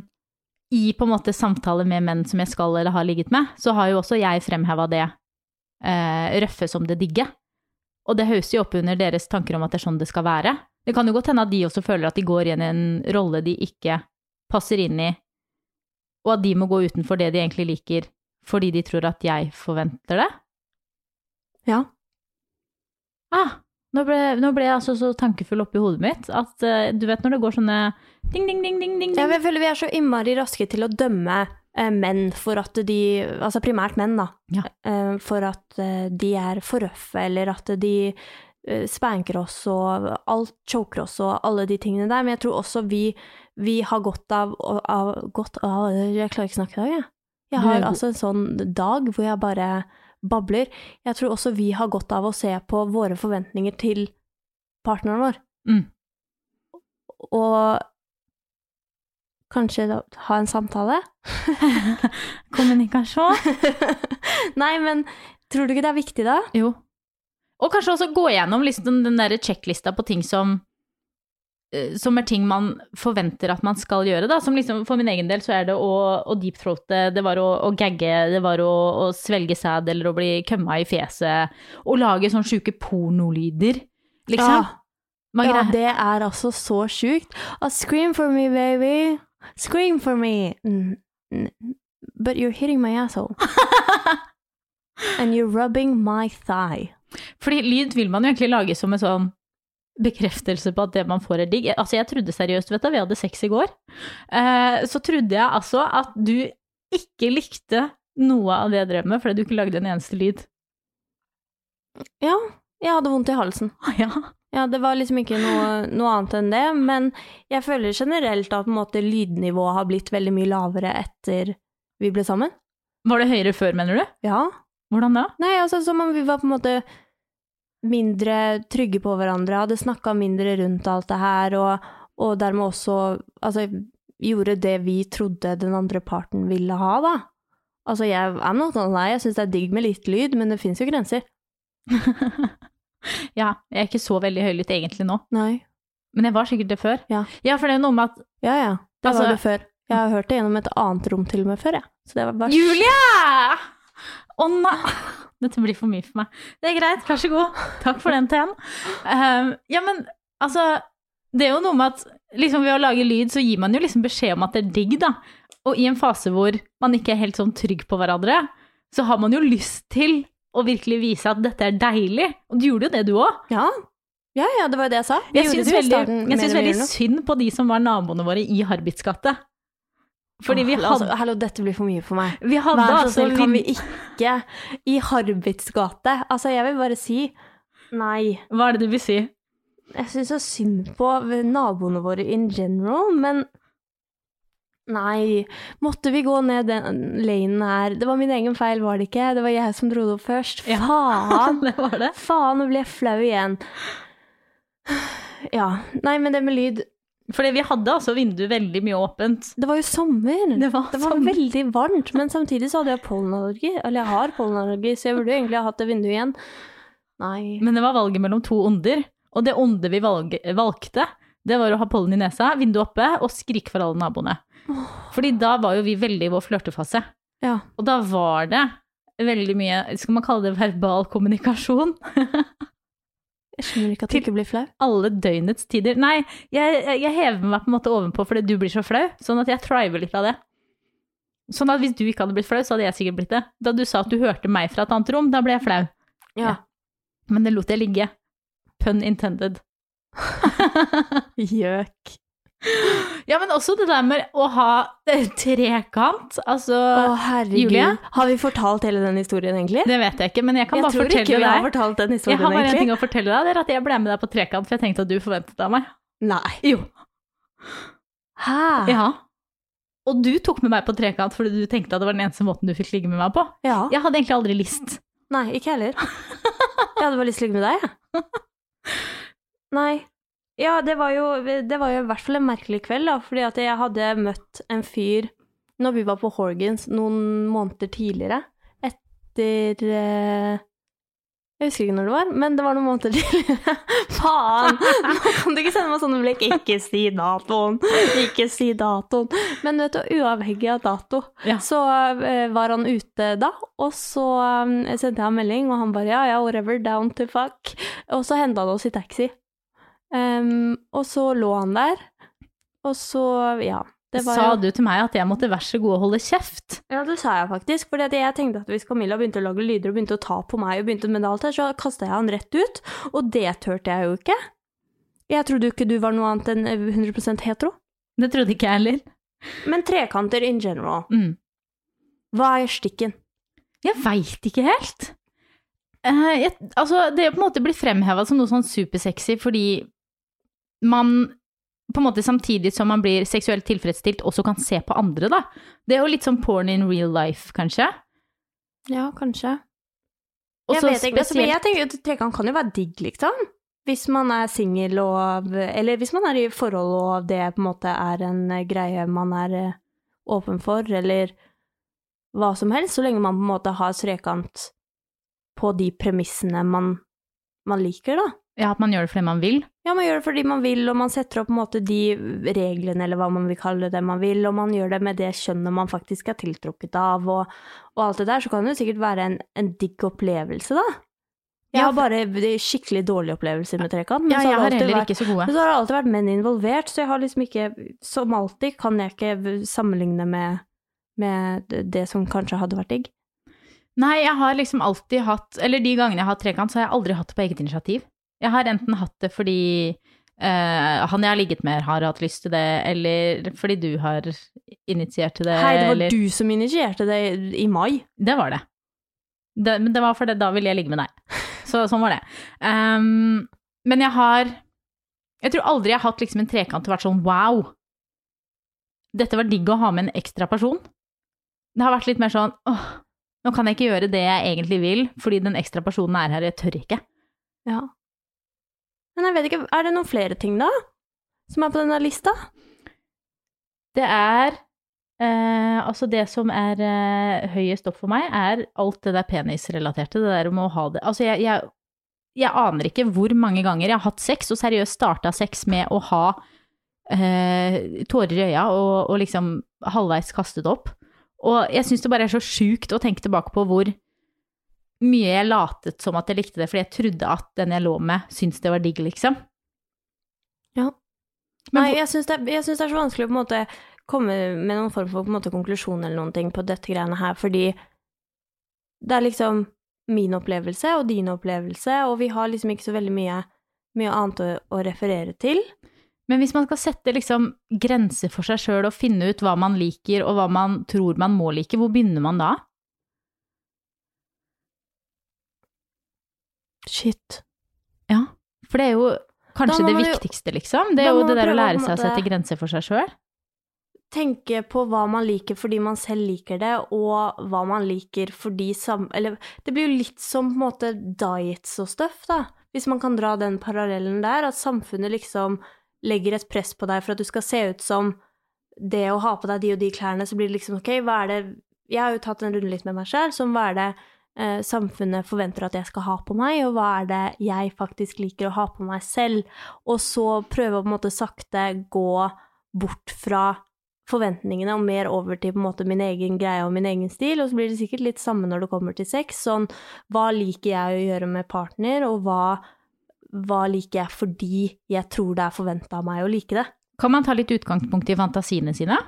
i på en måte samtaler med menn som jeg skal eller har ligget med, så har jo også jeg fremheva det eh, røffe som det digge. Og det høres jo opp under deres tanker om at det er sånn det skal være. Det kan jo godt hende at de også føler at de går inn i en rolle de ikke passer inn i, og at de må gå utenfor det de egentlig liker, fordi de tror at jeg forventer det. Ja. Ah, nå ble, nå ble jeg altså så tankefull oppi hodet mitt at uh, du vet når det går sånne ding, ding, ding, ding, ding, Ja. Jeg føler vi er så innmari raske til å dømme uh, menn for at de Altså primært menn, da. Ja. Uh, for at de er for røffe, eller at de spanker oss og alt choker oss og alle de tingene der. Men jeg tror også vi, vi har godt av, av godt av Jeg klarer ikke å snakke i dag, jeg. Jeg har altså en sånn dag hvor jeg bare babler. Jeg tror også vi har godt av å se på våre forventninger til partneren vår. Mm. Og kanskje da, ha en samtale? Kommunikasjon? Nei, men tror du ikke det er viktig da? Jo. Og kanskje også gå gjennom liksom den der sjekklista på ting som som er ting man forventer at man skal gjøre, da. Som liksom, for min egen del så er det å, å deepthroate, det var å, å gagge, det var å, å svelge sæd eller å bli kømma i fjeset. Og lage sånne sjuke pornolyder, liksom. Ja. Ja, det er altså så sjukt. Ah, scream for me, baby. Scream for me. But you're hitting my asshole. And you're rubbing my thigh. Fordi lyd vil man jo egentlig lage som en sånn bekreftelse på at det man får er digg. Altså, jeg trodde seriøst, vet du, vi hadde sex i går, eh, så trodde jeg altså at du ikke likte noe av det jeg drev med, fordi du ikke lagde en eneste lyd. Ja, jeg hadde vondt i halsen. Ja. Ja, det var liksom ikke noe, noe annet enn det, men jeg føler generelt at på en måte lydnivået har blitt veldig mye lavere etter vi ble sammen. Var det høyere før, mener du? Ja. Hvordan da? Nei, altså som om vi var på en måte mindre trygge på hverandre, hadde snakka mindre rundt alt det her, og, og dermed også altså, gjorde det vi trodde den andre parten ville ha, da. Altså, jeg er not sånn lie, jeg syns det er digg med litt lyd, men det fins jo grenser. ja, jeg er ikke så veldig høylytt egentlig nå, Nei. men jeg var sikkert det før. Ja. for det er jo noe med at Ja ja, det Altså- var det før. Jeg har hørt det gjennom et annet rom til og med før, jeg. Så det var bare Julie! Å nei! Dette blir for mye for meg. Det er greit, vær så god. Takk for den teen. Um, ja, men altså Det er jo noe med at liksom ved å lage lyd, så gir man jo liksom beskjed om at det er digg, da. Og i en fase hvor man ikke er helt sånn trygg på hverandre, så har man jo lyst til å virkelig vise at dette er deilig. Og du gjorde jo det, du òg. Ja. Ja ja, det var jo det jeg sa. Vi Jeg syns veldig, jeg vi veldig synd på de som var naboene våre i Harbits gate. Fordi vi hadde, altså, Hallo, dette blir for mye for meg. vi hadde Vær så altså snill, kan vi ikke i Harbits gate? Altså, jeg vil bare si nei. Hva er det du vil si? Jeg syns så synd på naboene våre in general, men Nei, måtte vi gå ned den lanen her? Det var min egen feil, var det ikke? Det var jeg som dro det opp først. Ja. Faen! det var det. Faen, nå blir jeg flau igjen. Ja. Nei, men det med lyd Fordi vi hadde altså vinduet veldig mye åpent. Det var jo sommer. Det var sommer. veldig varmt, men samtidig så hadde jeg pollenallergi. Eller jeg har pollenallergi, så jeg burde jo egentlig ha hatt det vinduet igjen. Nei. Men det var valget mellom to onder, og det onde vi valg valgte, det var å ha pollen i nesa, vinduet oppe og skrike for alle naboene. Fordi da var jo vi veldig i vår flørtefase. Ja. Og da var det veldig mye, skal man kalle det verbal kommunikasjon? Jeg skjønner ikke at du ikke blir flau. Alle døgnets tider. Nei, jeg, jeg hever meg på en måte ovenpå fordi du blir så flau, sånn at jeg triver litt av det. Sånn at hvis du ikke hadde blitt flau, så hadde jeg sikkert blitt det. Da du sa at du hørte meg fra et annet rom, da ble jeg flau. Ja. Men det lot jeg ligge. Pun intended. Gjøk. Ja, men også det der med å ha trekant. Altså, Å, herregud. Julie? Har vi fortalt hele den historien, egentlig? det vet jeg ikke, men jeg kan jeg bare tror ikke fortelle vi har deg. fortalt den Jeg har bare en ting å fortelle deg, det er at jeg ble med deg på trekant, for jeg tenkte at du forventet det av meg. Nei. Jo. Hæ? Ja. Og du tok med meg på trekant fordi du tenkte at det var den eneste måten du fikk ligge med meg på. Ja. Jeg hadde egentlig aldri lyst. Nei, ikke heller. Jeg hadde bare lyst til å ligge med deg, jeg. Nei. Ja, det var, jo, det var jo i hvert fall en merkelig kveld, da, fordi at jeg hadde møtt en fyr når vi var på Horgans noen måneder tidligere, etter eh, Jeg husker ikke når det var, men det var noen måneder tidligere. Faen! Nå kan du ikke sende meg sånne blikk. Ikke si datoen! Ikke si datoen. Men vet du, uavhengig av dato, Ja. så eh, var han ute da, og så eh, sendte jeg ham melding, og han bare ja, ja, whatever, down to fuck. Og så henta han oss i taxi. Ehm, og så lå han der, og så, ja. Det var Sa jo- du til meg at jeg måtte vær så god å holde kjeft? Ja, det sa jeg faktisk. For jeg tenkte at hvis Camilla begynte å lage lyder og begynte å ta på meg og begynte med alt her, så kasta jeg han rett ut. Og det turte jeg jo ikke. Jeg trodde jo ikke du var noe annet enn 100 hetero. Det trodde ikke jeg heller. Men trekanter in general, Mm. hva er stikken? Jeg veit ikke helt. Uh, jeg, altså, det på en måte blitt fremheva som noe sånn supersexy fordi man på en måte samtidig som man blir seksuelt tilfredsstilt, også kan se på andre, da. Det er jo litt sånn porn in real life, kanskje. Ja, kanskje. Og jeg vet ikke, altså, men jeg tenker at trekant kan jo være digg, liksom. Hvis man er singel og Eller hvis man er i forhold og det på en måte er en eh, greie man er eh, åpen for, eller hva som helst, så lenge man på en måte har trekant på de premissene man, man liker, da. Ja, at man gjør det fordi man vil. Ja, man gjør det fordi man vil, og man setter opp måte de reglene, eller hva man vil kalle det, man vil, og man gjør det med det kjønnet man faktisk er tiltrukket av, og, og alt det der, så kan det jo sikkert være en, en digg opplevelse, da. Jeg Ja, har bare skikkelig dårlige opplevelser med trekant, men, Ja, så, har vært, men så har det alltid vært menn involvert, så jeg har liksom ikke, som alltid, kan jeg ikke sammenligne med, med det som kanskje hadde vært digg. Nei, jeg har liksom alltid hatt Eller de gangene jeg har hatt trekant, så har jeg aldri hatt det på eget initiativ. Jeg har enten hatt det fordi Uh, han jeg har ligget med, har hatt lyst til det, eller fordi du har initiert til det, Hei, det var eller du som initierte det i mai. Det var det. det men det var fordi da ville jeg ligge med deg. Så sånn var det. Um, men jeg har Jeg tror aldri jeg har hatt liksom en trekant og vært sånn wow. Dette var digg å ha med en ekstra person. Det har vært litt mer sånn åh, nå kan jeg ikke gjøre det jeg egentlig vil, fordi den ekstra personen er her, jeg tør ikke. Ja. Men jeg vet ikke, er det noen flere ting da? Som er på denne lista? Det er eh, Altså, det som er eh, høyest opp for meg, er alt det der penisrelaterte. Det der med å ha det Altså, jeg, jeg, jeg aner ikke hvor mange ganger jeg har hatt sex, og seriøst starta sex med å ha eh, tårer i øya og, og liksom halvveis kastet opp. Og jeg syns det bare er så sjukt å tenke tilbake på hvor mye jeg latet som at jeg likte det, fordi jeg trodde at den jeg lå med, syntes det var digg, liksom. Ja. Men Nei, jeg syns det, det er så vanskelig å på en måte komme med noen form for på en måte, konklusjon eller noen ting på dette greiene her, fordi det er liksom min opplevelse og din opplevelse, og vi har liksom ikke så veldig mye, mye annet å, å referere til. Men hvis man skal sette liksom grenser for seg sjøl og finne ut hva man liker og hva man tror man må like, hvor begynner man da? Shit. Ja, for det er jo kanskje det viktigste, liksom. Det er jo det der å lære seg å sette grenser for seg sjøl. Tenke på hva man liker fordi man selv liker det, og hva man liker fordi sam... Eller det blir jo litt som på en måte diets og stuff, da. Hvis man kan dra den parallellen der, at samfunnet liksom legger et press på deg for at du skal se ut som det å ha på deg de og de klærne, så blir det liksom ok, hva er det Jeg har jo tatt en runde litt med meg sjøl, som hva er det samfunnet forventer at jeg skal ha på meg, og hva er det jeg faktisk liker å ha på meg selv, og så prøve å på en måte sakte gå bort fra forventningene og mer over til på en måte min egen greie og min egen stil, og så blir det sikkert litt samme når det kommer til sex, sånn hva liker jeg å gjøre med partner, og hva, hva liker jeg fordi jeg tror det er forventa av meg å like det. Kan man ta litt utgangspunkt i fantasiene sine?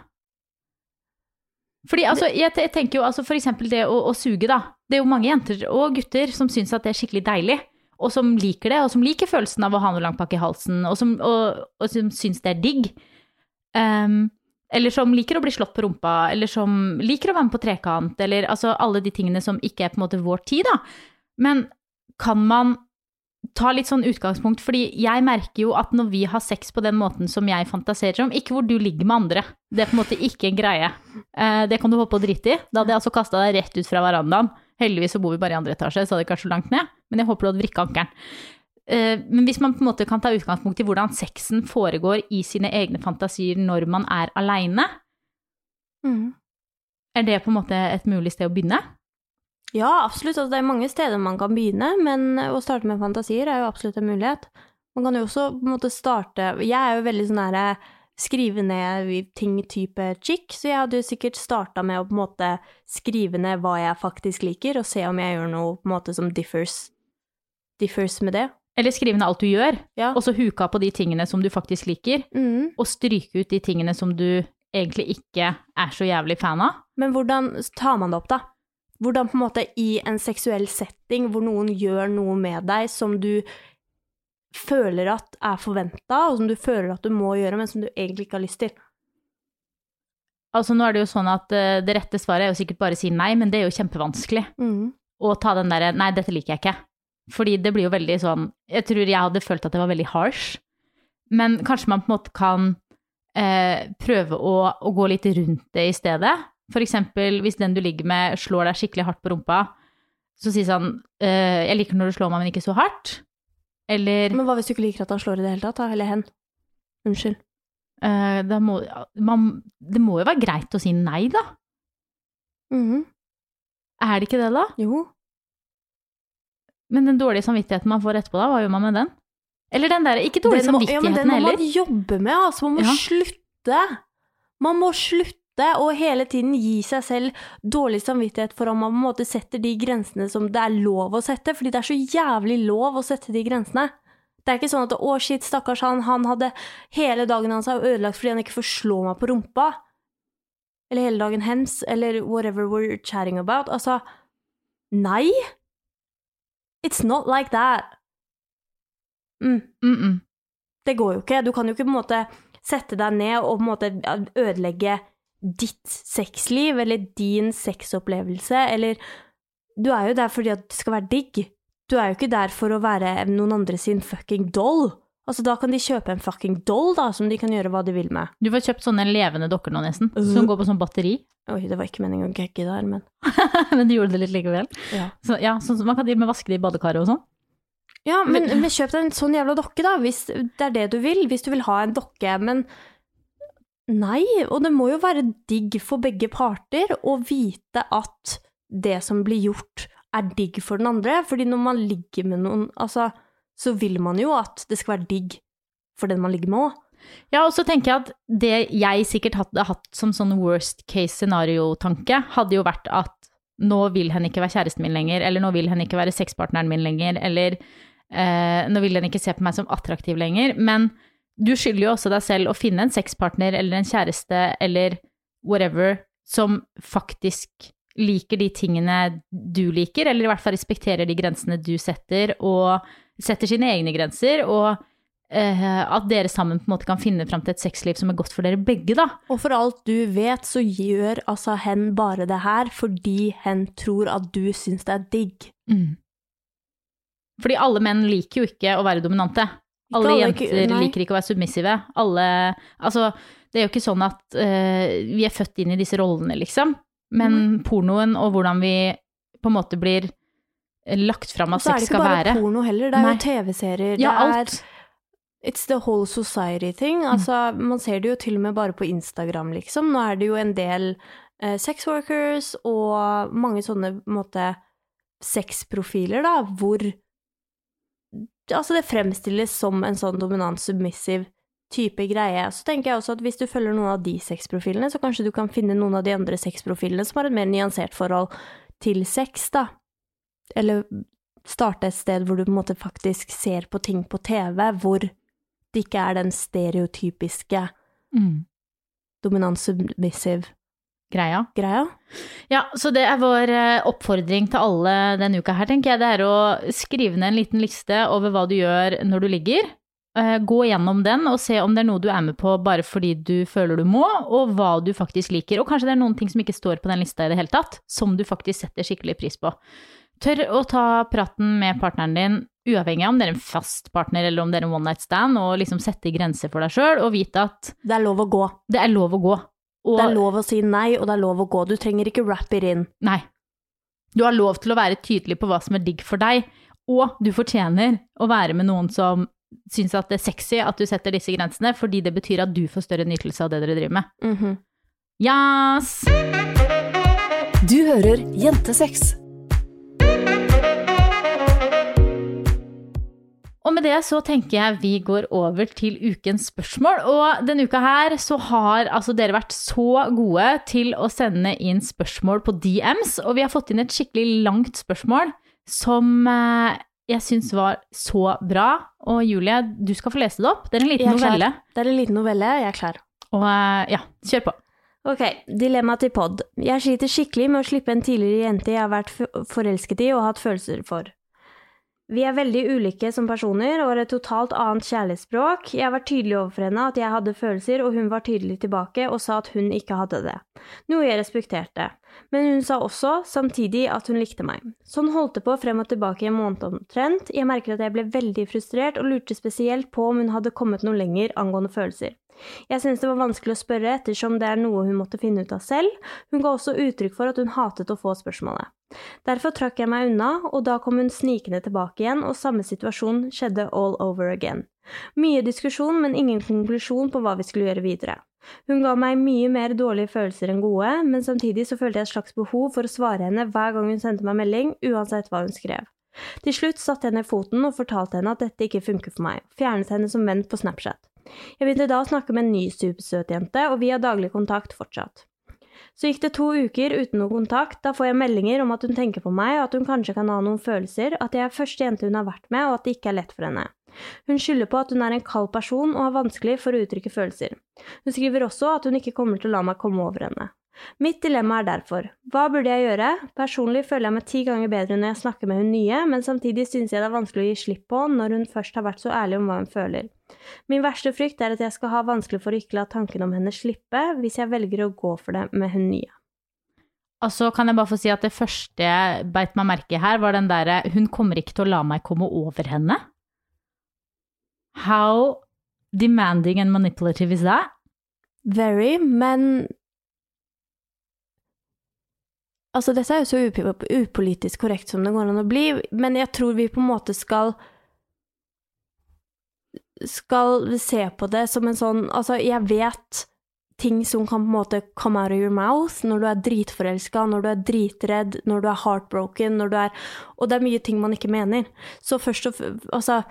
Fordi altså, jeg, tenker jo altså for eksempel det å, å suge, da. Det er jo mange jenter og gutter som syns at det er skikkelig deilig, og som liker det, og som liker følelsen av å ha noe langt bak i halsen, og som, og, og som syns det er digg. Um, eller som liker å bli slått på rumpa, eller som liker å være med på trekant, eller altså alle de tingene som ikke er på en måte vår tid, da. Men kan man ta litt sånn utgangspunkt, fordi jeg merker jo at når vi har sex på den måten som jeg fantaserer om, ikke hvor du ligger med andre, det er på en måte ikke en greie. Eh, det kan du håpe å drite i. Da hadde jeg altså kasta deg rett ut fra verandaen. Heldigvis så bor vi bare i andre etasje, så det ikke så langt ned, men jeg håper du hadde vrikka ankelen. eh, Men hvis man på en måte kan ta utgangspunkt i hvordan sexen foregår i sine egne fantasier når man er aleine, mm. er det på en måte et mulig sted å begynne? Ja, absolutt. Altså, det er mange steder man kan begynne, men å starte med fantasier er jo absolutt en mulighet. Man kan jo også på en måte starte Jeg er jo veldig sånn herre skrive ned ting type chick, så jeg hadde jo sikkert starta med å på en måte skrive ned hva jeg faktisk liker, og se om jeg gjør noe på en måte som differs, differs med det. Eller skrive ned alt du gjør, Ja. og så huka på de tingene som du faktisk liker, mm. og stryke ut de tingene som du egentlig ikke er så jævlig fan av. Men hvordan tar man det opp, da? Hvordan på en måte i en seksuell setting hvor noen gjør noe med deg som du føler at er forventa, og som du føler at du må gjøre, men som du egentlig ikke har lyst til? Altså, nå er det jo sånn at uh, det rette svaret er jo sikkert bare å si nei, men det er jo kjempevanskelig. mm. Å ta den derre nei, dette liker jeg ikke. Fordi det blir jo veldig sånn Jeg tror jeg hadde følt at det var veldig harsh. Men kanskje man på en måte kan uh, prøve å, å gå litt rundt det i stedet. For eksempel hvis den du ligger med slår deg skikkelig hardt på rumpa, så si sånn uh, Jeg liker når du slår meg, men ikke så hardt. Eller Men hva hvis du ikke liker at han slår i det hele tatt, da? Eller hen? Unnskyld. Uh, må, man, Det må jo være greit å si nei, da. Mhm. Er det ikke det, da? Jo. Men den dårlige samvittigheten man får etterpå, da, hva gjør man med den? Eller den der, ikke dårlig Den må- ja, men den må heller. man jobbe med, altså. Man må Ja. slutte. Man må slutte å hele tiden gi seg selv dårlig samvittighet for om man på en måte setter de grensene som det er lov å sette, fordi det er så jævlig lov å sette de grensene. Det er ikke sånn at 'å, shit, stakkars han, han hadde hele dagen hans ødelagt fordi han ikke får slå meg på rumpa'. Eller hele dagen hens, eller whatever we're chatting about. Altså, nei. It's not like that. Mm. Mm -mm. Det går jo ikke. Du kan jo ikke på en måte sette deg ned og på en måte ødelegge ditt sexliv eller din sexopplevelse, eller Du er jo der fordi at det skal være digg. Du er jo ikke der for å være noen andre sin fucking doll. Altså, da kan de kjøpe en fucking doll, da, som de kan gjøre hva de vil med. Du får kjøpt sånne levende dokker nå, nesten, Mhm. som går på sånn batteri. Oi, det var ikke meningen å gagge der, men men du gjorde det litt likevel. Ja. Så, ja, så som man kan drive med vaske det i badekaret og sånn. Ja, men, men kjøp deg en sånn jævla dokke, da, hvis det er det du vil. Hvis du vil ha en dokke. Men nei, og det må jo være digg for begge parter å vite at det som blir gjort, er digg for den andre. Fordi når man ligger med noen, altså, så vil man jo at det skal være digg for den man ligger med òg. Ja, og så tenker jeg at det jeg sikkert hadde hatt som sånn worst case scenario-tanke, hadde jo vært at nå vil hen ikke være kjæresten min lenger, eller nå vil hen ikke være sexpartneren min lenger, eller eh, nå vil hen ikke se på meg som attraktiv lenger. Men du skylder jo også deg selv å finne en sexpartner eller en kjæreste eller whatever som faktisk liker de tingene du liker, eller i hvert fall respekterer de grensene du setter, og setter sine egne grenser, og eh, at dere sammen på en måte kan finne fram til et sexliv som er godt for dere begge, da. Og for alt du vet, så gjør altså hen bare det her fordi hen tror at du syns det er digg. Fordi alle menn liker jo ikke å være dominante. Alle alle jenter nei. liker ikke å være submissive. Alle Altså, det er jo ikke sånn at uh, vi er født inn i disse rollene, liksom. Men pornoen og hvordan vi på en måte blir lagt fram at så er det sex ikke bare porno heller, det er Nei. jo TV-serier. Ja, det er alt. It's the whole society-thing. Altså, man ser det jo til og med bare på Instagram, liksom. Nå er det jo en del eh, sex workers og mange sånne måte sexprofiler, da, hvor Altså, det fremstilles som en sånn dominant-submissiv type greie. Så tenker jeg også at hvis du følger noen av de sexprofilene, så kanskje du kan finne noen av de andre sexprofilene som har et mer nyansert forhold til sex, da. Eller starte et sted hvor du på en måte faktisk ser på ting på TV, hvor det ikke er den stereotypiske Mm. dominant submissive Greia. greia. Ja, så det er vår eh, oppfordring til alle denne uka her, tenker jeg. Det er å skrive ned en liten liste over hva du gjør når du ligger. Eh, Gå gjennom den og se om det er noe du er med på bare fordi du føler du må, og hva du faktisk liker. Og kanskje det er noen ting som ikke står på den lista i det hele tatt, som du faktisk setter skikkelig pris på. Tør å ta praten med partneren din, uavhengig av om det er en fast partner eller om det er en one night stand, og liksom sette grenser for deg sjøl, og vite at Det er lov å gå. det er lov å gå. Og, Det er lov å si nei, og det er lov å gå. Du trenger ikke wrap it in. Nei. Du har lov til å være tydelig på hva som er digg for deg, Og du fortjener å være med noen som syns at det er sexy at du setter disse grensene, fordi det betyr at du får større nytelse av det dere driver med. Mhm. Yes! Du hører Jentesex. Og med det så tenker jeg vi går over til ukens spørsmål. Og denne uka her så har altså dere vært så gode til å sende inn spørsmål på DMs, og vi har fått inn et skikkelig langt spørsmål som eh, jeg syns var så bra. Og Julie, du skal få lese det opp. Det er en liten er novelle. Det er en liten novelle, jeg er klar. Og eh, ja, kjør på. Ok, dilemma til pod. Jeg sliter skikkelig med å slippe en tidligere jente jeg har vært forelsket i og hatt følelser for. Vi er veldig ulike som personer og har et totalt annet kjærlighetsspråk. Jeg var tydelig overfor henne at jeg hadde følelser, og hun var tydelig tilbake og sa at hun ikke hadde det. Noe jeg respekterte. Men hun sa også samtidig at hun likte meg. Sånn holdt det på frem og tilbake i en måned omtrent. Jeg merker at jeg ble veldig frustrert og lurte spesielt på om hun hadde kommet noe lenger angående følelser. Jeg syntes det var vanskelig å spørre ettersom det er noe hun måtte finne ut av selv. Hun ga også uttrykk for at hun hatet å få spørsmålet. Derfor trakk jeg meg unna, og da kom hun snikende tilbake igjen, og samme situasjon skjedde all over again. Mye diskusjon, men ingen konklusjon på hva vi skulle gjøre videre. Hun ga meg mye mer dårlige følelser enn gode, men samtidig så følte jeg et slags behov for å svare henne hver gang hun sendte meg melding, uansett hva hun skrev. Til slutt satte jeg ned foten og fortalte henne at dette ikke funker for meg, fjernet henne som venn på Snapchat. Jeg begynte da å snakke med en ny supersøt jente, og vi har daglig kontakt fortsatt. Så gikk det to uker uten noe kontakt, da får jeg meldinger om at hun tenker på meg, og at hun kanskje kan ha noen følelser, at jeg er første jente hun har vært med, og at det ikke er lett for henne. Hun skylder på at hun er en kald person og har vanskelig for å uttrykke følelser. Hun skriver også at hun ikke kommer til å la meg komme over henne. Mitt dilemma er derfor, hva burde jeg gjøre? Personlig føler jeg meg ti ganger bedre når jeg snakker med hun nye, men samtidig synes jeg det er vanskelig å gi slipp på når hun først har vært så ærlig om hva hun føler. Min verste frykt er at jeg skal ha vanskelig for å ikke la tanken om henne slippe hvis jeg velger å gå for det med hun nye. Altså kan jeg bare få si at det første jeg beit meg merke i her, var den derre Hun kommer ikke til å la meg komme over henne. How demanding and manipulative is that? Very, men Altså, dette er jo så up upolitisk korrekt som det går an å bli, men jeg tror vi på en måte skal skal se på det som en sånn Altså, jeg vet ting som kan på en måte come out of your mouth når du er dritforelska, når du er dritredd, når du er heartbroken, når du er Og det er mye ting man ikke mener. Så først og. Altså,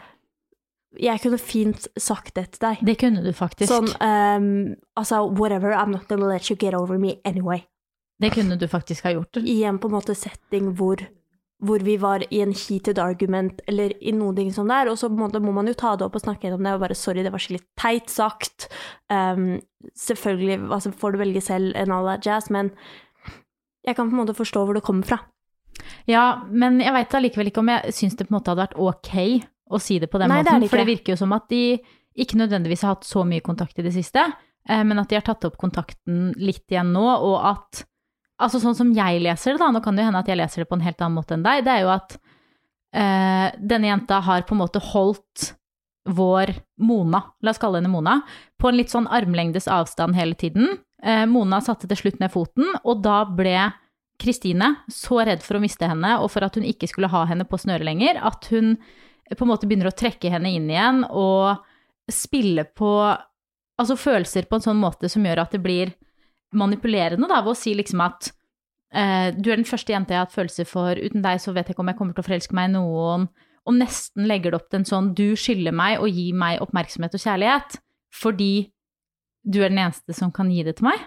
jeg kunne fint sagt det til deg. Det kunne du faktisk. Sånn um, Altså, whatever, I'm not gonna let you get over me anyway. Det kunne du faktisk ha gjort. I en på en måte setting hvor, hvor vi var i en heated argument, eller i noe ting som det er, og så må man jo ta det opp og snakke gjennom det, og bare sorry, det var skikkelig teit sagt. Um, selvfølgelig altså, får du velge selv en all that jazz, men jeg kan på en måte forstå hvor det kommer fra. Ja, men jeg veit allikevel ikke om jeg syns det på en måte hadde vært ok å si det på den Nei, måten. det for det virker jo som at de ikke nødvendigvis har hatt så mye kontakt i det siste, eh, men at de har tatt opp kontakten litt igjen nå, og at Altså sånn som jeg leser det, da, nå kan det jo hende at jeg leser det på en helt annen måte enn deg, det er jo at eh, denne jenta har på en måte holdt vår Mona, la oss kalle henne Mona, på en litt sånn armlengdes avstand hele tiden. Eh, Mona satte til slutt ned foten, og da ble Kristine så redd for å miste henne, og for at hun ikke skulle ha henne på snøret lenger, at hun på en måte begynner å trekke henne inn igjen og spille på altså følelser på en sånn måte som gjør at det blir manipulerende, da, ved å si liksom at eh, du er den første jenta jeg har hatt følelser for, uten deg så vet jeg ikke om jeg kommer til å forelske meg i noen, og nesten legger det opp til en sånn du skylder meg å gi meg oppmerksomhet og kjærlighet, fordi du er den eneste som kan gi det til meg.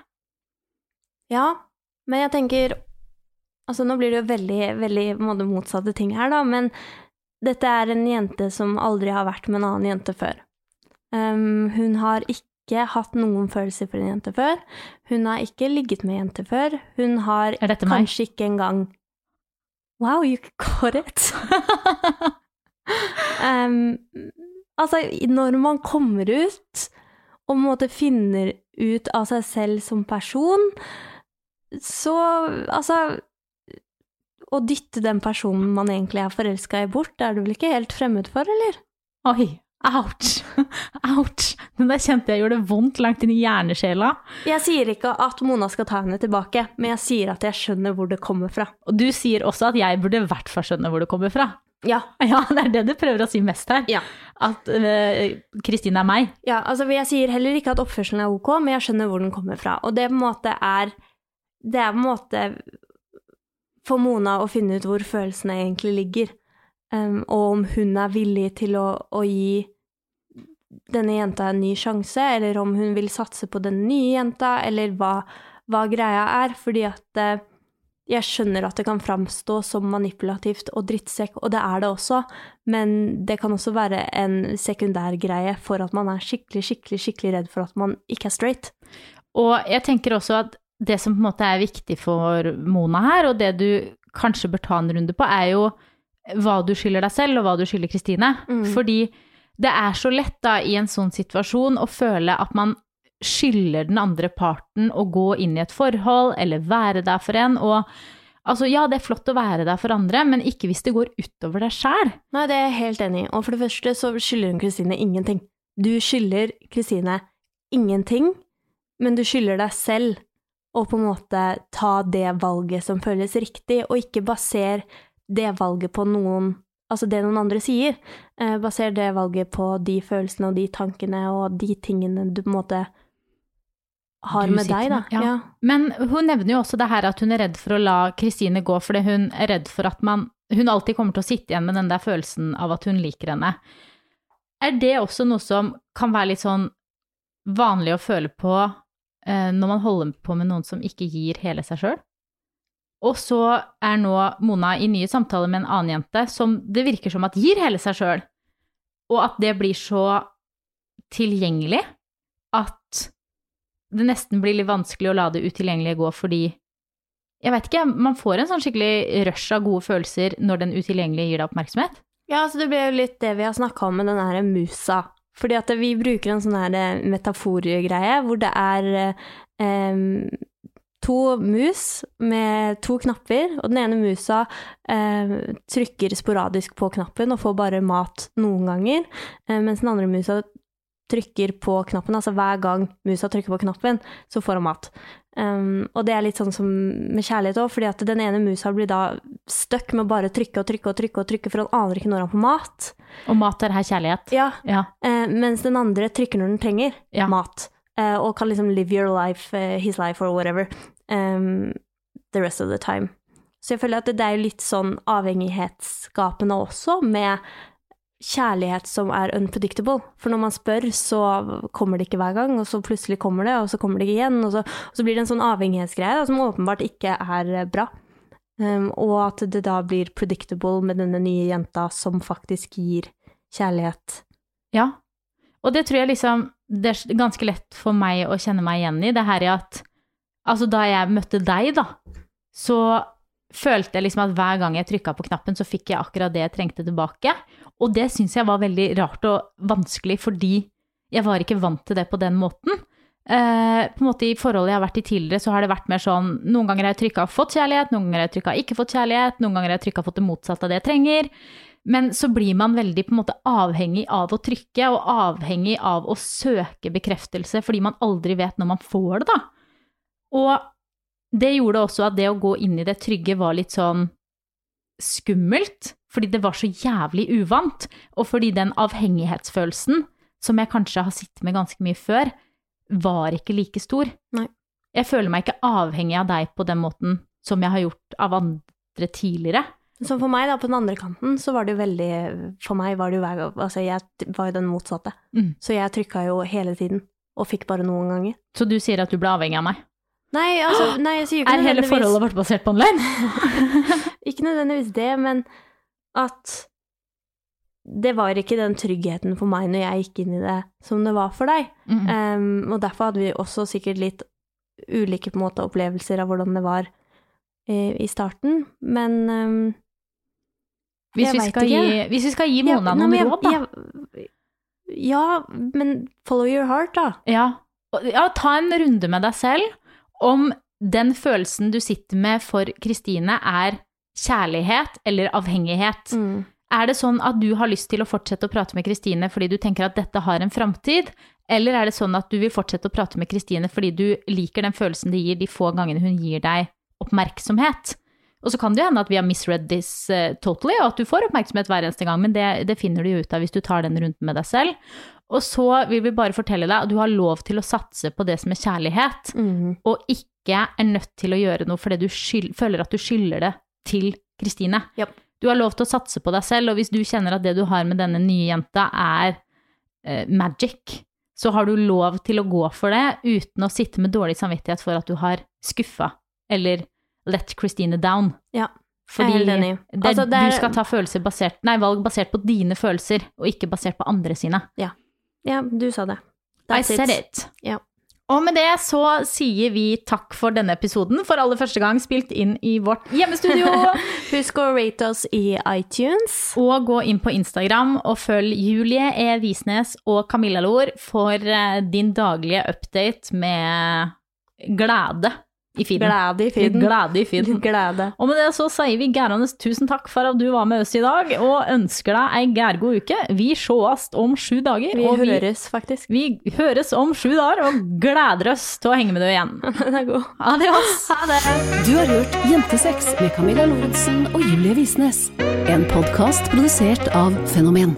Ja, men jeg tenker Altså, nå blir det jo veldig, veldig motsatte ting her, da, men dette er en jente som aldri har vært med en annen jente før. Um, hun har ikke hatt noen følelser for en jente før. Hun har ikke ligget med en jente før. Hun har dette meg? kanskje ikke engang Wow, you got it! um, altså, når man kommer ut og på en måte finner ut av seg selv som person, så altså Å dytte den personen man egentlig er forelska i, bort, er du vel ikke helt fremmed for, eller? Oi, ouch, ouch. Den der kjente jeg gjorde vondt langt inn i hjernesjela. Jeg sier ikke at Mona skal ta henne tilbake, men jeg sier at jeg skjønner hvor det kommer fra. Og du sier også at jeg burde i hvert fall skjønne hvor det kommer fra. Ja. Ja, det er det du prøver å si mest her. Ja. At Kristin Kristine er meg. Ja, altså jeg sier heller ikke at oppførselen er ok, men jeg skjønner hvor den kommer fra. Og det på en måte er Det er på en måte for Mona å finne ut hvor følelsene egentlig ligger, um, og om hun er villig til å, å gi denne jenta en ny sjanse, eller om hun vil satse på den nye jenta, eller hva, hva greia er, fordi at uh, jeg skjønner at det kan framstå som manipulativt og drittsekk, og det er det også, men det kan også være en sekundærgreie for at man er skikkelig, skikkelig, skikkelig redd for at man ikke er straight. Og jeg tenker også at det som på en måte er viktig for Mona her, og det du kanskje bør ta en runde på, er jo hva du skylder deg selv, og hva du skylder Kristine. Mm. Fordi det er så lett da i en sånn situasjon å føle at man skylder den andre parten å gå inn i et forhold eller være der for en. Og altså, ja, det er flott å være der for andre, men ikke hvis det går utover deg sjæl. Nei, det er jeg helt enig i. Og for det første så skylder hun Kristine ingenting. Du skylder Kristine ingenting, men du skylder deg selv å på en måte ta det valget som føles riktig, og ikke baser det valget på noen Altså det noen andre sier. Eh, baser det valget på de følelsene og de tankene og de tingene du på en måte har med deg, da. Ja. ja. Men hun nevner jo også det her at hun er redd for å la Kristine gå, fordi hun er redd for at man Hun alltid kommer til å sitte igjen med den der følelsen av at hun liker henne. Er det også noe som kan være litt sånn vanlig å føle på eh, når man holder på med noen som ikke gir hele seg sjøl? Og så er nå Mona i nye samtaler med en annen jente som det virker som at gir hele seg sjøl, og at det blir så tilgjengelig at det nesten blir litt vanskelig å la det utilgjengelige gå fordi Jeg veit ikke, man får en sånn skikkelig rush av gode følelser når den utilgjengelige gir deg oppmerksomhet. Ja, altså det blir jo litt det vi har snakka om med den her musa. Fordi at vi bruker en sånn her eh, metaforgreie hvor det er eh, to mus med to knapper, og den ene musa eh, trykker sporadisk på knappen og får bare mat noen ganger, eh, mens den andre musa trykker på knappen, altså hver gang musa trykker på knappen, så får hun mat. Um, og det er litt sånn som med kjærlighet òg, fordi at den ene musa blir da stuck med å bare trykke og trykke og trykke, og trykke, for han aner ikke når han får mat. Og mat er her kjærlighet. Ja, Ja. Uh, mens den andre trykker når den trenger Ja. mat, Uh, og kan liksom live your life, uh, his life or whatever, um, the rest of the time. Så jeg føler at det, er litt sånn avhengighetsskapende også, med kjærlighet som er unpredictable. For når man spør, så kommer det ikke hver gang, og så plutselig kommer det, og så kommer det ikke igjen, og så, og så blir det en sånn avhengighetsgreie da, som åpenbart ikke er eh, bra. Um, og at det da blir predictable med denne nye jenta som faktisk gir kjærlighet. Ja. Og det tror jeg liksom Det er ganske lett for meg å kjenne meg igjen i, det her i at Altså, da jeg møtte deg, da, så følte jeg liksom at hver gang jeg trykka på knappen, så fikk jeg akkurat det jeg trengte tilbake. Og det syns jeg var veldig rart og vanskelig, fordi jeg var ikke vant til det på den måten. Eh, på en måte I forholdet jeg har vært i tidligere, så har det vært mer sånn Noen ganger har jeg trykka og fått kjærlighet, noen ganger har jeg trykka ikke fått kjærlighet, noen ganger har jeg trykka og fått det motsatte av det jeg trenger. Men så blir man veldig på en måte avhengig av å trykke, og avhengig av å søke bekreftelse, fordi man aldri vet når man får det, da. Og det gjorde også at det å gå inn i det trygge var litt sånn skummelt, fordi det var så jævlig uvant, og fordi den avhengighetsfølelsen, som jeg kanskje har sittet med ganske mye før, var ikke like stor. Nei. Jeg føler meg ikke avhengig av deg på den måten som jeg har gjort av andre tidligere. Så for meg, da, på den andre kanten, så var det jo veldig For meg var det jo hver gang Altså, jeg var jo den motsatte. Mm. Så jeg trykka jo hele tiden, og fikk bare noen ganger. Så du sier at du ble avhengig av meg? Nei, altså, nei, jeg sier jo ikke Er hele forholdet vårt basert på online? Ikke nødvendigvis det, men at det var ikke den tryggheten for meg når jeg gikk inn i det, som det var for deg. Mm. Um, og derfor hadde vi også sikkert litt ulike måte, opplevelser av hvordan det var uh, i starten. Men um, Hvis, vi skal gi, ikke. hvis vi skal gi Mona ja, noen nei, jeg- råd, da. jeg- ja, men follow your heart, da. Ja. Ja, ta en runde med deg selv om den følelsen du sitter med for Kristine er kjærlighet eller avhengighet. Mm. Er det sånn at du har lyst til å fortsette å prate med Kristine fordi du tenker at dette har en framtid, eller er det sånn at du vil fortsette å prate med Kristine fordi du liker den følelsen det gir de få gangene hun gir deg oppmerksomhet? Og så kan det jo hende at vi har misread this eh, totally, og at du får oppmerksomhet hver eneste gang, men det, det finner du jo ut av hvis du tar den runden med deg selv. Og så vil vi bare fortelle deg at du har lov til å satse på det som er kjærlighet, mm. og ikke er nødt til å gjøre noe fordi du skyld, føler at du skylder det til Kristine. Yep. Du har lov til å satse på deg selv, og hvis du kjenner at det du har med denne nye jenta er eh, magic, så har du lov til å gå for det uten å sitte med dårlig samvittighet for at du har skuffa eller let Christine down. Ja, Fordi er det, Altså, det er- du skal ta basert, nei, valg basert på dine følelser, og ikke basert på andre sine. Ja, du sa det. I said it. Ja. Og med det så sier vi takk for denne episoden, for aller første gang spilt inn i vårt hjemmestudio. Husk å rate oss i iTunes. og gå inn på Instagram og følg Julie E. Visnes og Camilla Lor for eh, din daglige update med glede i feeden. Glede i feeden. Glede i feeden. Glede. Og med det så sier vi gærende tusen takk for at du var med oss i dag, og ønsker deg ei gærgod uke. Vi sjåast om sju dager. Vi og høres, faktisk. Vi, vi høres om sju dager, og gleder oss til å henge med deg igjen. det er god. Adios! Ha det! Du har hørt Jentesex med Camilla Lorentzen og Julie Visnes. En podkast produsert av Fenomen.